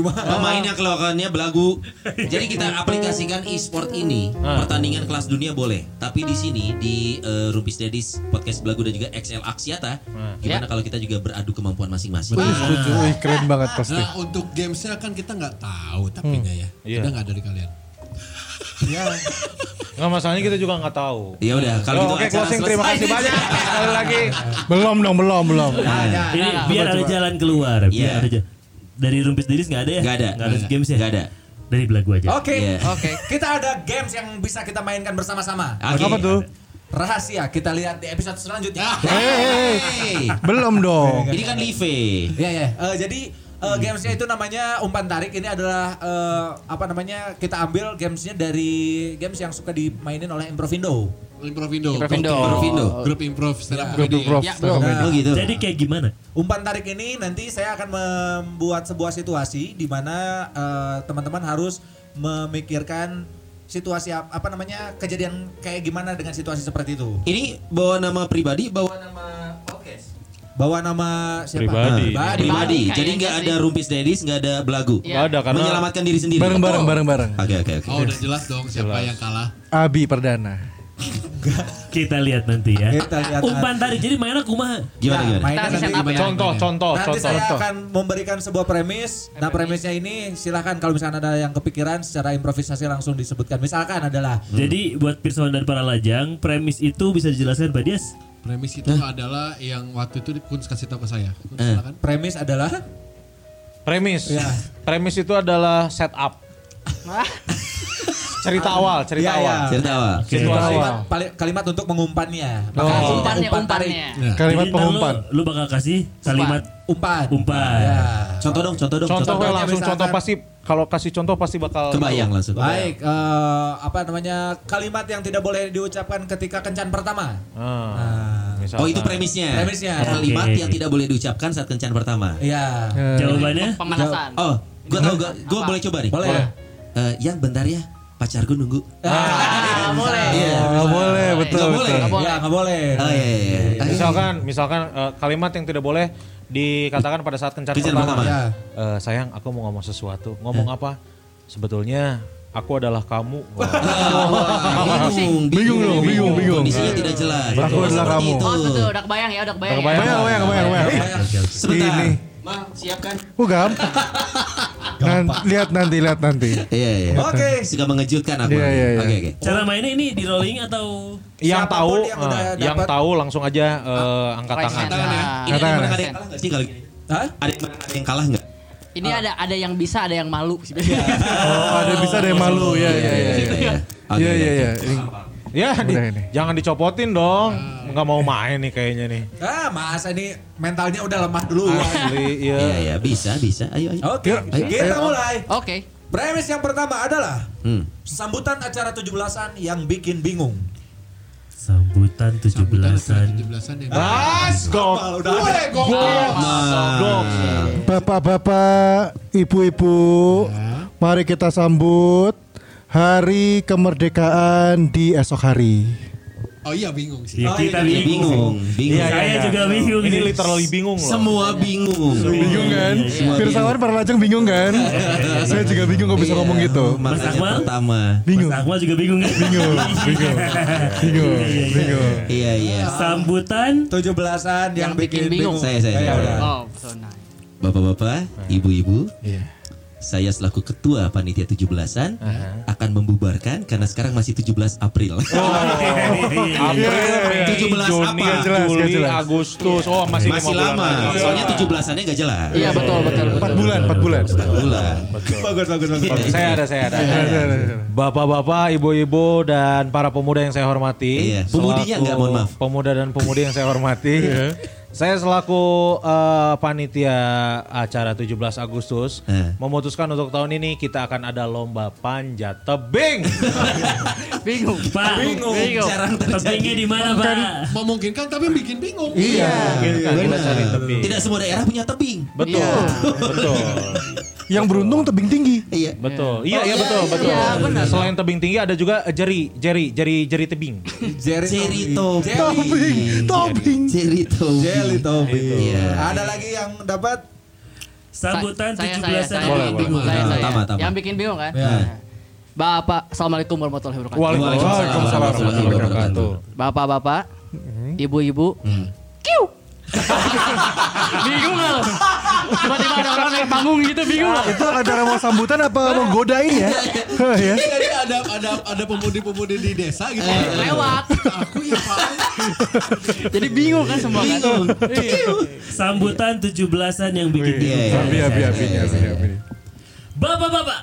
Gimana? Pemainnya keluarannya belagu. Jadi kita aplikasikan e-sport ini pertandingan kelas dunia boleh. Tapi di sini di eh, Rumpis Dedis podcast belagu dan juga XL Aksiata, gimana kalau kita juga beradu kemampuan masing-masing? Wih, setuju. Wih, keren banget pasti. Nah untuk gamesnya kan kita nggak tahu tapinya ya. Iya. Ada nggak dari kalian? Nggak masalahnya kita juga nggak tahu. Ya udah, kalau gitu Oke, acara closing. Terima kasih banyak. Sekali lagi. Belum dong, belum, belum. Ini biar ada jalan keluar. Biar Iya. ada ja- Dari Rumpis Dedis nggak ada ya? Nggak ada. Nggak ada games ya? Nggak ada. Dari belagu aja. Oke, Iya. oke. Kita ada games yang bisa kita mainkan bersama-sama. Oke. Apa tuh? Rahasia kita lihat di episode selanjutnya. Hey. Belum dong. Ini kan live. Iya ya. Eh, jadi eh, gamesnya itu namanya umpan tarik. Ini adalah eh, apa namanya? Kita ambil gamesnya dari games yang suka dimainin oleh Improvindo. Improvindo. Improvindo. Improvindo. Grup improv stand up Grup comedy. Prof. Ya, belum. Oh gitu. Jadi kayak gimana? Umpan tarik ini nanti saya akan membuat sebuah situasi di mana eh, teman-teman harus memikirkan situasi ap- apa namanya kejadian kayak gimana dengan situasi seperti itu. Ini bawa nama pribadi, bawa nama. Bawa nama siapa? Pribadi. Ah, Pribadi. pribadi. Jadi nggak ada Rumpis Dedis, nggak ada belagu. Nggak ada karena Menyelamatkan diri sendiri. Bareng-bareng, Betul. bareng-bareng. Oke oke oke. Oh udah jelas dong siapa yang kalah. Abi Perdana. Kita lihat nanti ya. Kita lihat Umpan tarik. Jadi mainnya kumaha? Gimana Ya, gimana? mainnya nanti- ya. Contoh, contoh, Nanti contoh. saya akan memberikan sebuah premis. Nah premisnya ini silahkan kalau misalkan ada yang kepikiran secara improvisasi langsung disebutkan. Misalkan adalah Jadi buat Pirsawan dan para lajang, premis itu bisa dijelaskan Pak Dias? Premis itu adalah yang waktu itu Kun kasih tahu ke saya. Kun Eh. silakan. premis adalah Premis. Ya. Premis itu adalah setup. Cerita awal, cerita Iya, iya. awal. Cerita awal. Situasi. kalimat, pali- kalimat untuk mengumpannya. Oh. Umpannya, umpan tarik. umpannya. Nah, Kalimat pengumpan. Lu, lu bakal kasih kalimat Umpan. umpan. Ya. Contoh dong, contoh dong. Contoh contoh. langsung contoh pasti kalau kasih contoh pasti bakal Kebayang langsung. Baik, eh, apa namanya kalimat yang tidak boleh diucapkan ketika kencan pertama. Ah, Nah, misalkan. Oh itu premisnya. Premisnya. Kalimat yang tidak boleh diucapkan saat kencan pertama. Iya. Jawabannya? Pemanasan. Oh, gua tahu gua, gua Apa? boleh coba nih. Boleh. Eh, yang bentar ya, pacarku nunggu. Ah, boleh. Iya. Oh, boleh, betul, Nggak boleh. betul. Nggak boleh. Ya. Oh iya iya. iya. Misalkan, misalkan eh, kalimat yang tidak boleh dikatakan pada saat kencan pertama. pertama. Ya. Eh, sayang, aku mau ngomong sesuatu. Ngomong apa? Sebetulnya aku adalah kamu. Wah. bingung, Bingung dong, bingung, bingung. Kondisinya tidak jelas. Aku adalah kamu. itu. Oh tuh, udah kebayang ya, udah kebayang. Udah kebayang. ya. Kebayang, kebayang, kebayang, kebayang. Sebentar. Ini. Ma, siapkan. Oh, gampang. Nan- lihat nanti, lihat nanti. Iya iya. Oke. Suka mengejutkan aku. Iya, iya, iya. Oke oke. Cara mainnya ini di rolling atau yang tahu, yang eh, yang tahu langsung aja eh, angkat tangan. ya. Ini ada yang Katakan. menang ada yang kalah nggak sih kalau gini? Hah? Ada yang yang kalah nggak? Ini ada ada yang bisa, ada yang malu. Oh, ada bisa ada yang malu. Ya, ya, ya. Iya. Oke, Iya, oke, iya, oke. iya. Ya, di- ini. jangan dicopotin dong. Nggak mau main nih kayaknya nih. Ah, masa ini mentalnya udah lemah dulu ya. Asli, iya. Iya iya bisa bisa. Ayo ayo. Oke, Ayo, kita ayo. mulai. Oke. Premis yang pertama adalah Hmm. sambutan acara 17-an yang bikin bingung. sambutan Sambutan acara 17-an? 17-an yang gok. Ada. Gok. Bapak-bapak, ibu-ibu, mari kita sambut hari kemerdekaan di esok hari. Oh iya bingung sih. Ya, kita Iya, bingung. bingung, bingung. Iya, iya, Saya iya. juga bingung. Ini literally bingung loh. Semua bingung. Bingung kan? Semua Pirsawan para lajang bingung kan? Saya juga bingung kok bisa Iya, ngomong gitu. Mas Akmal? pertama. Bingung. Mas Akmal juga bingung ya? Bingung, bingung, bingung, bingung. Iya iya. Sambutan 17-an yang, Yang bikin bingung. Saya saya. Ya. Oh, so nice. Bapak-bapak, ibu-ibu, Iya. Saya selaku ketua panitia 17-an akan membubarkan karena sekarang masih 17 April. April, Mei, 17 Juni, apa? Jelas, Juli, jelas. Agustus. Oh, masih, masih bulan lama. lagi. Soalnya 17-annya gak jelas. Iya betul betul betul. Empat bulan, empat bulan. Bulan. Bagus, bagus, bagus. Saya ada, saya ada. Bapak-bapak, ibu-ibu, dan para pemuda yang saya hormati. Iya, pemudinya selaku nggak, mohon maaf. Pemuda dan pemudi yang saya hormati. Saya selaku eh, panitia acara 17 Agustus Eh. memutuskan untuk tahun ini kita akan ada lomba panjat tebing. Bingung. Pak, Bingung. Jarang terjadi. tebingnya di mana, Pak? Memungkinkan tapi bikin bingung. Iya. Kita kita cari tebing. Tidak semua daerah punya tebing. Betul. Betul. Yang beruntung tebing tinggi. Iya. Betul. Iya, Oh, iya iya, betul, iya, betul. iya, benar. Selain tebing tinggi ada juga jeri, jeri, jeri, jeri tebing. Toby. Toby. Tobing. Jerry Toby. Jelly Toby. Iya. Ada lagi yang dapat? Sambutan saya, 17-an saya, saya, yang Boleh, yang bikin bingung. bingung. Saya, saya. Tama, tama. Yang bikin bingung kan? Ya. Bapak, Assalamualaikum warahmatullahi wabarakatuh. Waalaikumsalam warahmatullahi wabarakatuh. Bapak-bapak, ibu-ibu, kiu. bingung lo? Naik panggung gitu, bingung nggak? Itu acara mau sambutan apa mau godain ya? ya. Jadi ada ada ada pemudi-pemudi di desa gitu. Lewat. Aku ya Pak. Jadi bingung kan semua kan? Sambutan 17-an yang bikin Iya, bingung. iya. Abi abi abi abi abi. Bapak-bapak,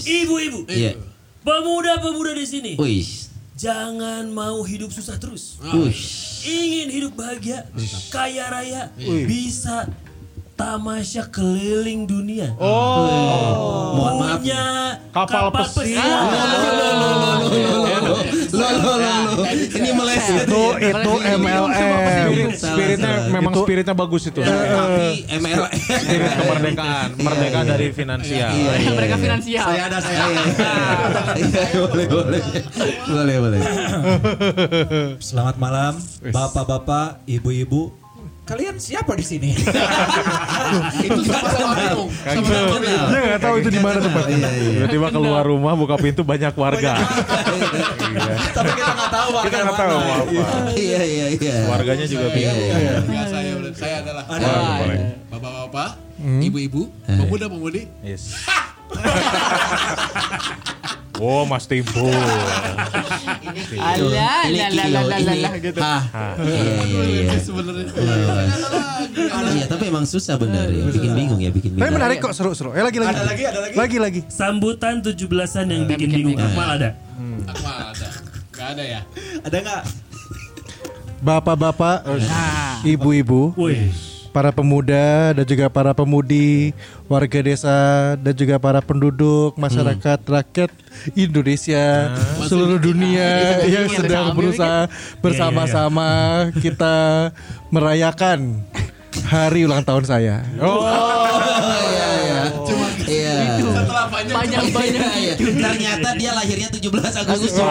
ibu-ibu, Iya. pemuda-pemuda di sini, Wis. jangan mau hidup susah terus. Wush. Ingin hidup bahagia, kaya raya, bisa tamasya keliling dunia. Oh. Mohon maaf. Punya Kapal pesiar. Lo lo lo lo. Ini meleset. Itu itu MLM. Spirit, spiritnya memang spiritnya bagus itu. Tapi MLM. Spirit kemerdekaan, merdeka dari finansial. Yang mereka finansial. Saya ada saya. Iya, boleh boleh. Boleh boleh. Selamat malam, bapak-bapak, ibu-ibu. Kalian siapa di sini? Itu bingung. Dia nggak tahu itu di mana tempatnya. Tiba-tiba keluar rumah buka pintu banyak warga. Tapi kita nggak tahu warga Kita nggak tahu mana. apa. Iya iya iya. Warganya juga bingung. Saya saya adalah bapak-bapak, ibu-ibu, pemuda-pemudi. Yes. Oh, Mas. Alah, Ini alah, alah, gitu. Hah. Iya iya iya. Sebenarnya. Iya, tapi emang susah bener ya. Bikin bingung ya, bikin Tapi bingung. menarik kok seru-seru. Eh lagi lagi. Ada lagi, ada lagi. Lagi lagi. Sambutan 17-an yang bikin bingung. Akmal ada? Akmal ada. Gak ada ya. Ada nggak? Bapak-bapak, Nah, ibu-ibu, Wih, para pemuda dan juga para pemudi, warga desa dan juga para penduduk, masyarakat, rakyat Indonesia, seluruh dunia yang sedang berusaha bersama-sama kita merayakan hari ulang tahun saya. Oh iya iya. Iya. banyak-banyak Iya, iya. Ternyata dia lahirnya 17 Agustus. Oh,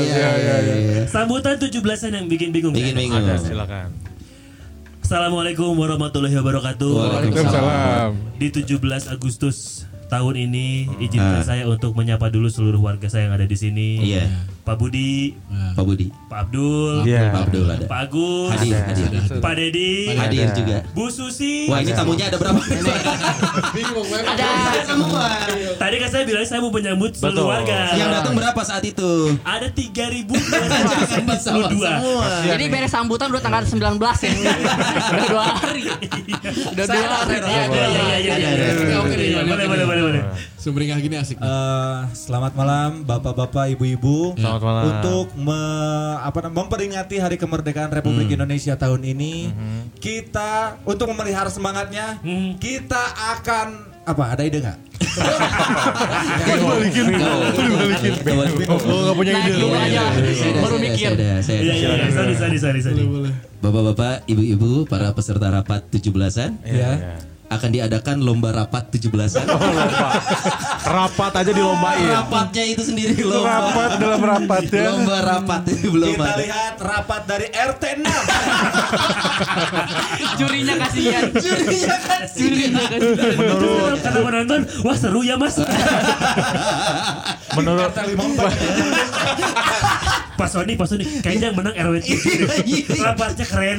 Iya iya iya. sambutan 17-an yang bikin bingung. Bikin bingung. Ada silakan. Assalamualaikum warahmatullahi wabarakatuh. Waalaikumsalam. Di 17 Agustus tahun ini izinkan Ah. saya untuk menyapa dulu seluruh warga saya yang ada di sini. Iya. Pak Budi, Pak Budi. Pak Abdul, Iya. Pak Abdul ada. Pak Agus, Hadir, hadir. Pak Dedi, Hadir juga. Bu Susi. Wah ini tamunya ada berapa? Ada semua. Tadi kan saya bilang saya mau menyambut seluruh Betul. warga. Yang datang berapa saat itu? Ada 3242. Semua. Jadi beres sambutan udah tanggal 19 ya. udah dua hari. Udah dua hari. Iya, iya, iya, iya, iya, iya. Oke, oke, Iya, Boleh, boleh, boleh, boleh. Sumringah gini asik. Eh, selamat malam bapak-bapak, ibu-ibu. Selamat malam. Untuk me- apa memperingati Hari Kemerdekaan Republik Indonesia tahun ini, kita untuk memelihara semangatnya, kita akan apa? Ada ide nggak? Balikin, balikin. Oh nggak punya ide. Baru Saya mikir. ada, saya Iya, ada. iya, iya. Sorry, sorry, sorry, sorry. Bapak-bapak, ibu-ibu, para peserta rapat 17-an Ya. Akan diadakan lomba rapat 17-an. Rapat aja dilombain. Rapatnya itu sendiri lomba. Rapat dalam rapat ya. Lomba rapat itu belum Kita ada. lihat rapat dari RT 6. Jurinya kasihan. Jurinya kan Jurinya kasihan. Menurut karena penonton, wah seru ya mas. Menurut RT 54. Pak Sony, Pak Sony, kayaknya yang menang RW 7 Rapatnya keren.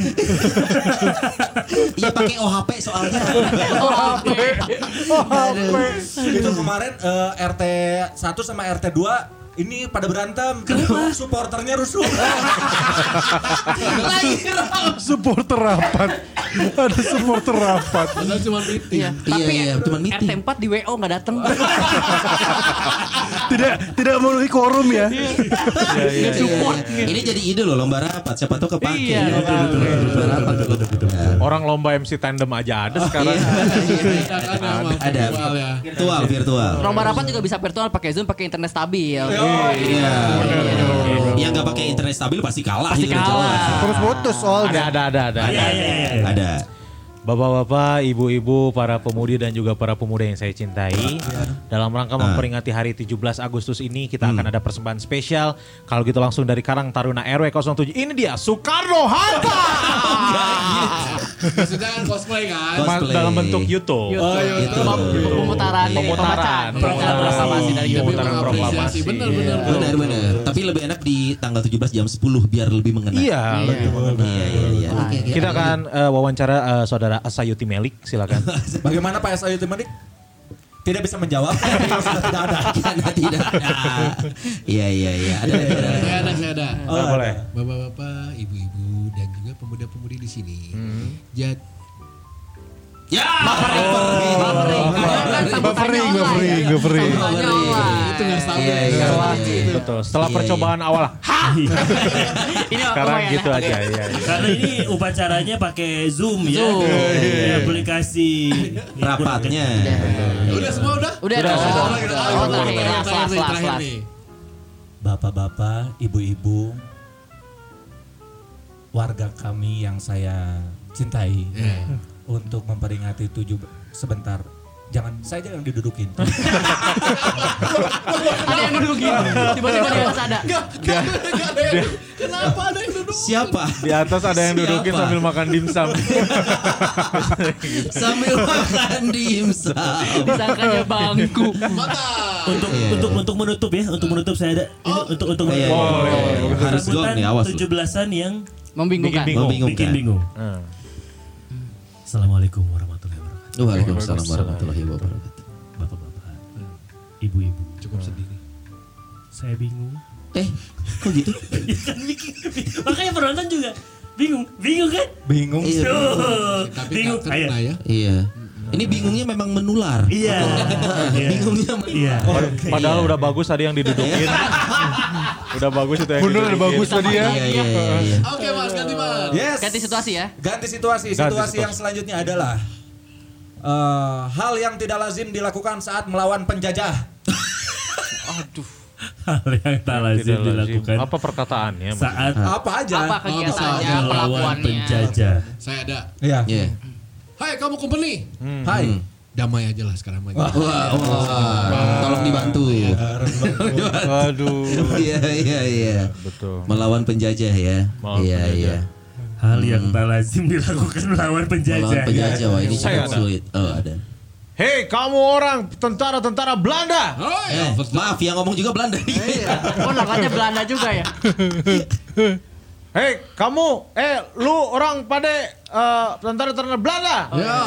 Iya pakai OHP soalnya. Oh, oke. Itu kemarin eh, RT 1 sama RT 2 ini pada berantem. Kenapa? Supporternya rusuh. Supporter rapat. Ada supporter rapat. Padahal cuma meeting. Iya. Iya, Tapi iya, cuman meeting. RT4 di WO nggak datang. Tidak tidak memenuhi quorum ya. Iya, iya. Ini jadi ide loh lomba rapat. Siapa tahu kepake. Iya, ya. betul, betul, Lomba rapat. Orang lomba MC tandem aja ada sekarang. Kan sama Ada virtual ya. virtual, virtual. Lomba rapat juga bisa virtual pakai Zoom, pakai internet stabil. Iya. Yang nggak pakai internet stabil pasti kalah. Pasti itu udah kalah. Terus putus Ada soalnya. ada ada ada. Iya, iya, iya. Ada. Bapak-bapak, ibu-ibu, para pemudi dan juga para pemuda yang saya cintai. Dalam rangka memperingati hari 17 Agustus ini kita akan ada persembahan spesial. Kalau gitu langsung dari Karang Taruna RW 07. Ini dia Soekarno Hatta. Maksudnya kan cosplay kan. Cosplay. dalam bentuk YouTube. Oh, itu pemutaran Pemutaran. pembacaan pembacaan proklamasi dari YouTube. Pemutaran proklamasi. mengapresiasi. Bener, bener. Benar, benar. Tapi lebih enak di tanggal 17 jam 10 biar lebih mengena. Iya. Iya, iya, iya. Oke, oke. Kita akan eh, wawancara eh, saudara Asayuti Melik, silakan. Bagaimana Pak SAY Timanik? Tidak bisa menjawab. Tidak ada. Karena tidak ada. Iya, iya, iya. Ada, ada, ada. Saya ada, ada. Boleh. Bapak-bapak, ibu-ibu, pemuda-pemudi di sini. Jad, Ya. Buffering, sambutannya Buffering, online. buffering, buffering. Sambutannya online. itu nggak stabil. Iya, iya. Betul. Setelah Iya, percobaan awal, Ini sekarang gitu ya. aja. Iya. Karena ini upacaranya pakai Zoom ya. Aplikasi Rapatnya. Udah semua udah? Udah, udah. Oh, terakhir ya, warga kami yang saya cintai untuk memperingati tujuh sebentar. Jangan saya jangan didudukin. Ada yang duduk gini. Tiba-tiba di atas ada. Kenapa ada yang duduk? Siapa? Di atas ada yang dudukin Siapa? sambil makan dimsum. Sambil makan dimsum. Disangkanya bangku. untuk Iya. untuk untuk menutup ya, untuk menutup saya ada ini untuk untuk Iya, menutup. iya, iya. Harus gong nih, awas. lu. 17-an yang Membingungkan. Bikin bingung. bikin Membingungkan. bingung. Hmm. Assalamualaikum warahmatullahi wabarakatuh. Waalaikumsalam warahmatullahi wabarakatuh. Bapak-bapak, ibu-ibu, Cukup sendiri. saya bingung. Eh, kok gitu? Ya kan bikin- Makanya penonton juga bingung, bingung kan? Bingung. Iya. Tuh, Tapi bingung. Ayo. ya. Iya. Ini bingungnya memang menular. Iya. Iya. Bingungnya Iya. Padahal udah bagus tadi yang didudukin. udah bagus itu yang Bener udah bagus tadi ya. Iya, iya, iya, iya. Oke mas, ganti mas. Yes. Ganti situasi ya. Ganti situasi. Ganti Situasi situasi. yang selanjutnya adalah eh, hal yang tidak lazim dilakukan saat melawan penjajah. Hal yang tak lazim Tidak lazim. dilakukan Apa perkataannya? saat Apa aja? Apa kegiatannya, melawan perlakuannya. penjajah. Saya ada. Iya. Iya. Hai kamu company. Hai. Damai aja lah sekarang lagi. Wah, wah, tolong dibantu. Waduh. Iya, iya, iya. Betul. Melawan penjajah ya. Melawan Iya, iya. Hal yang tak lazim dilakukan melawan penjajah. Melawan penjajah. Wah, ini cukup ada. sulit. Oh, ada. Hei kamu orang tentara-tentara Belanda. Oh Eh, ya. maaf yang ngomong juga Belanda. Oh, namanya Belanda juga ya. Hei kamu, eh lu orang pada eh, tentara-tentara Belanda. Ya.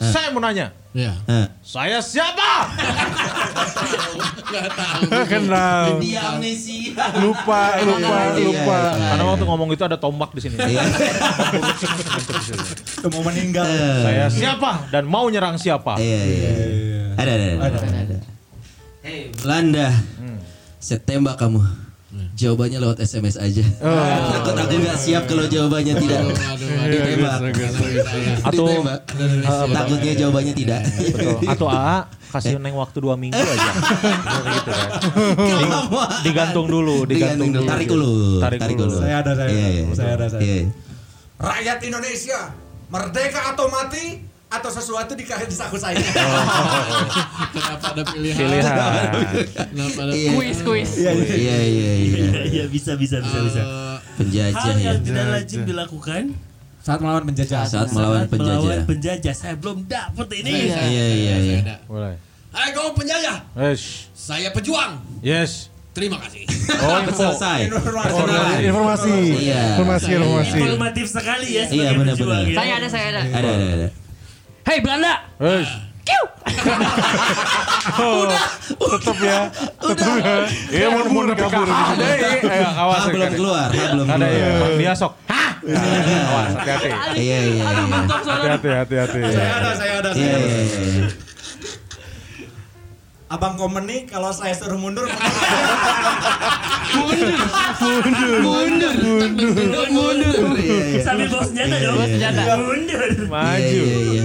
Saya mau nanya, Ya. Eh, saya siapa? Kenal. Dia amnesia. Lupa, lupa, lupa. Karena waktu ngomong itu ada tombak di sini. Iya. Mau meninggal. Saya siapa dan mau nyerang siapa? Iya, iya. Ada, ada, ada. ada. Hei, Belanda. Saya tembak kamu. Jawabannya lewat SMS aja. Takut aku nggak siap kalau jawabannya tidak. Aduh, aduh, Ditembak. Atau. Takutnya jawabannya tidak. betul. Atau AA kasih neng waktu dua minggu aja. gitu kan. Digantung dulu, digantung dulu. Tarik dulu. Tarik dulu. Saya ada, saya Iya, ada. iya. Saya ada, saya iya. Rakyat Indonesia, merdeka atau mati atau sesuatu di di saku saya. Kenapa ada pilihan? Pilihan. Kenapa ada Iya. Kuis, kuis. Iya, iya, iya. Iya, iya bisa bisa bisa bisa. Eh, Penjajah Hal ya. yang tidak lazim dilakukan Saat melawan penjajah. Saat melawan saat melawan penjajah. penjajah. Saya belum dapet ini. Iya. Iya, iya, iya. Mulai. Hai kamu penjajah. Yes. Saya pejuang. Yes. Terima kasih. Oh, Cepet selesai. Oh, informasi. Iya. Informasi, informasi. Informatif sekali ya Iya, sebagai benar, pejuang benar. ya. Saya ada, saya ada. Ada, ada, ada. Hei Belanda. Yes. Tetap ya. Tetap ya. Iya mau mau kabur. Ada iya, ayo, awas. Belum keluar, ah, belum Ada keluar. ya. Bang Dia sok. Hah? Awas, hati-hati. Iya iya. Iya. Hati-hati, hati-hati. Saya ada, saya ada, Iya saya ada. Iya iya. Abang komen nih kalau saya suruh mundur. Sambil bawa senjata dong. Bawa senjata. Mundur. Maju, Iya iya.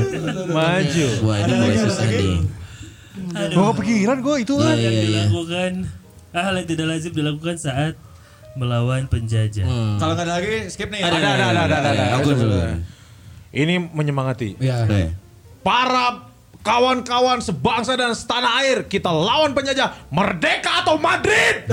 maju. Waduh, susah nih. Oh kepikiran gue itu Iya iya iya. dilakukan hal yang tidak lazim dilakukan saat melawan penjajah. Kalau nggak ada lagi skip nih. Ada, ada, ada, ada, ada. Aku dulu. Ini menyemangati. Iya. Para kawan-kawan sebangsa dan setanah air, kita lawan penjajah. Merdeka atau Madrid?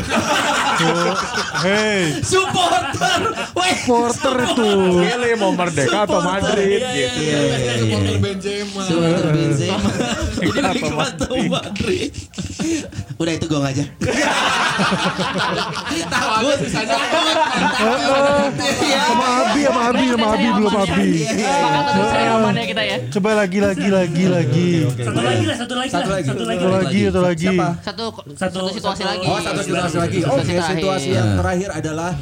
Hey Supporter. Weh. Porter itu Pilih mau merdeka atau Madrid gitu. Iya iya iya. Supporter Benzema. Supporter Benzema. Ini Atau beli atau Madrid. Udah itu gong aja. Takut. Sama Abi sama Abi sama Abi belum Abi ya kita ya. Coba lagi lagi lagi lagi. Satu lagi lah, satu lagi Satu lagi. satu lagi. Satu lagi. Satu situasi lagi. Oh satu situasi lagi. Situasi Oke situasi yang terakhir adalah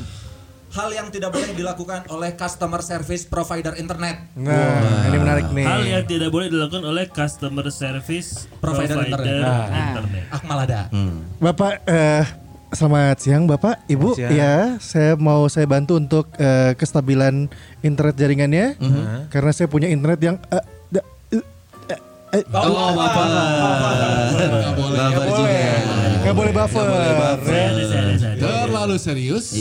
hal yang tidak boleh dilakukan oleh customer service provider internet. Nah ini menarik nih Hal yang tidak boleh dilakukan oleh customer service Provider provider, internet. internet. Nah. Akmal ada. Bapak eh, Selamat siang Bapak, Ibu. Siang. Ya, saya mau saya bantu untuk eh, kestabilan internet jaringannya. Karena saya punya internet yang eh, da- eh, eh, eh, Oh, bapak. Juga. nggak boleh buffer. Saya ada, saya ada, saya ada. Terlalu serius.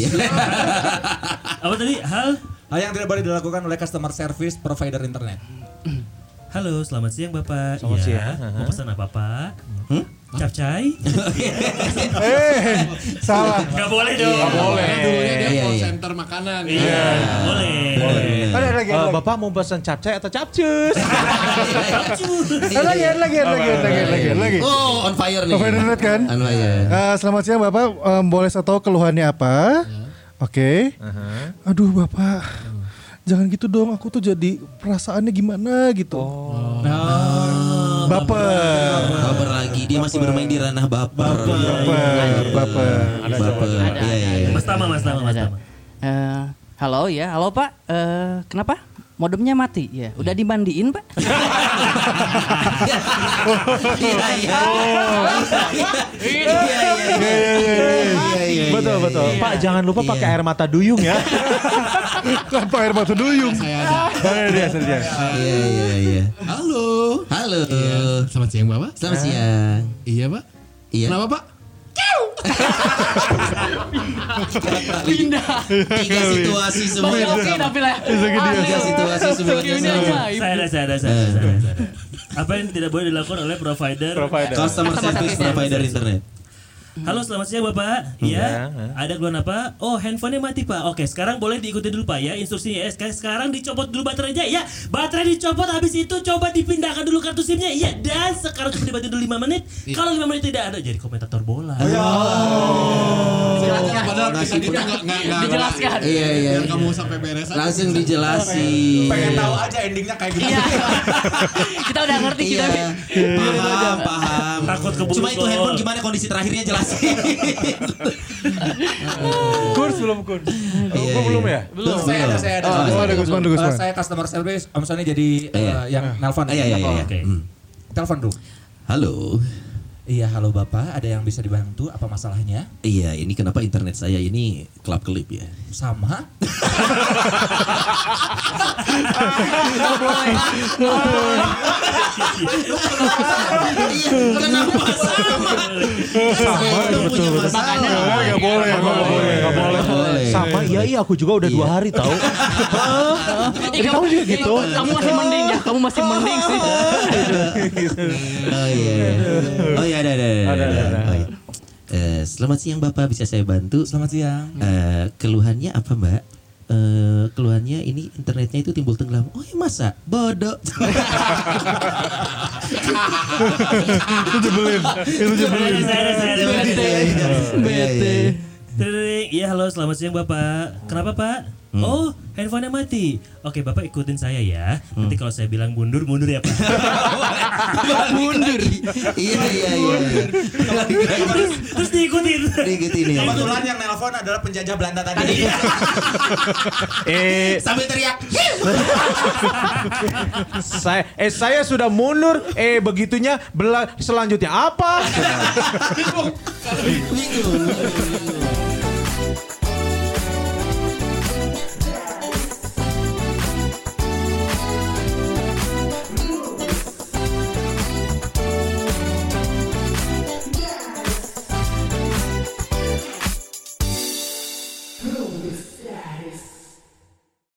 Apa tadi? Hal? Hal yang tidak boleh dilakukan oleh customer service provider internet. Halo, selamat siang Bapak. Selamat Iya, siang. Mau pesan apa Pak? Capcay? Eh, salah. Gak boleh dong. Gak boleh. Karena dulunya dia call iya. center makanan. Iya, boleh. Ada lagi, Eh, ada lagi. Bapak mau pesan capcay atau capcus? Ada lagi, ada lagi, ada lagi, ada lagi, lagi, ada lagi. Oh, on fire nih. On fire internet kan? On fire. Eh, selamat siang Bapak, boleh saya tahu keluhannya apa? Oke. Aduh Bapak, jangan gitu dong. Aku tuh jadi perasaannya gimana gitu. Baper, Baper lagi. Dia masih bermain di ranah baper. baper, baper. Baper. Iya, iya, iya. Mas Tama, Mas Tama, Mas Ada. Tama. Eh, halo ya, halo Pak. Eh, kenapa? Modemnya mati ya. Udah dimandiin Pak? Iya, iya. Iya, iya, iya. Iya, iya. Betul, betul. Pak jangan lupa pakai air mata duyung ya. Kenapa air mata duyung? Saya ada. Ada dia, dia. Iya, iya, iya. Halo. Halo. Selamat siang Bapak. Selamat siang. Iya Pak. Iya. Kenapa Pak? Pindah. Tiga situasi semuanya. oke tapi lah. Tiga situasi semuanya saya ada, saya ada, saya ada, saya ada. Apa yang tidak boleh dilakukan oleh provider? Provider. Customer service provider internet. Halo, selamat siang Bapak. Iya, Iya. Ada keluhan apa? Oh, handphonenya mati Pak. Oke, sekarang boleh diikuti dulu Pak ya instruksinya ya. Sekarang, dicopot dulu baterainya ya. Baterai dicopot habis itu coba dipindahkan dulu kartu SIM-nya. Iya, dan sekarang coba dibantu dulu 5 menit. Kalau 5 menit tidak ada jadi komentator bola. Jelaskan padahal kita nggak nggak nggak. Dijelaskan. Iya, iya. Biar kamu sampai beres aja. Langsung dijelasin. Pengen tahu aja endingnya kayak gimana. Iya. kita udah ngerti kita. Iya, paham, paham. Takut keburu Cuma itu handphone gimana kondisi terakhirnya Kurs belum kurs. Iya, Kok belum iya. ya? Belum. Saya ada, saya ada. Oh, ada Gusman, ada Gusman. saya customer service, Om Sony jadi Iya. yang nelpon. Iya, iya, iya. Oke. Hmm. Telepon dulu. Halo. Iya, halo Bapak, ada yang bisa dibantu? Apa masalahnya? Iya, ini kenapa internet saya ini kelap kelip ya? Sama? Iya, kenapa sama? Sama, betul, betul. Makanya Enggak boleh, enggak boleh, enggak boleh. Sama iya iya aku juga udah dua hari tahu. Jadi kamu juga gitu. Kamu masih mending ya. Kamu masih mending sih. Oh iya. iya. Oh iya, ada ada. Oh, iya. Eh, selamat siang Bapak, bisa saya bantu? Selamat siang. Eh, keluhannya apa Mbak? Eh, keluhannya ini internetnya itu timbul tenggelam. Oh ya masa? Bodoh. Itu jebelin, itu jebelin. Saya ada, Iya, iya, iya. Iya, iya. Tering. Iya halo selamat siang bapak. Kenapa pak? Oh handphonenya mati. Oke bapak ikutin saya ya. Nanti kalau saya bilang mundur mundur ya pak. Mundur. Iya iya iya. terus terus diikutin. Dikit ini. ya. Kebetulan yang nelpon adalah penjajah Belanda tadi. Eh, Sambil teriak. saya eh saya sudah mundur. Eh begitunya bela- selanjutnya apa?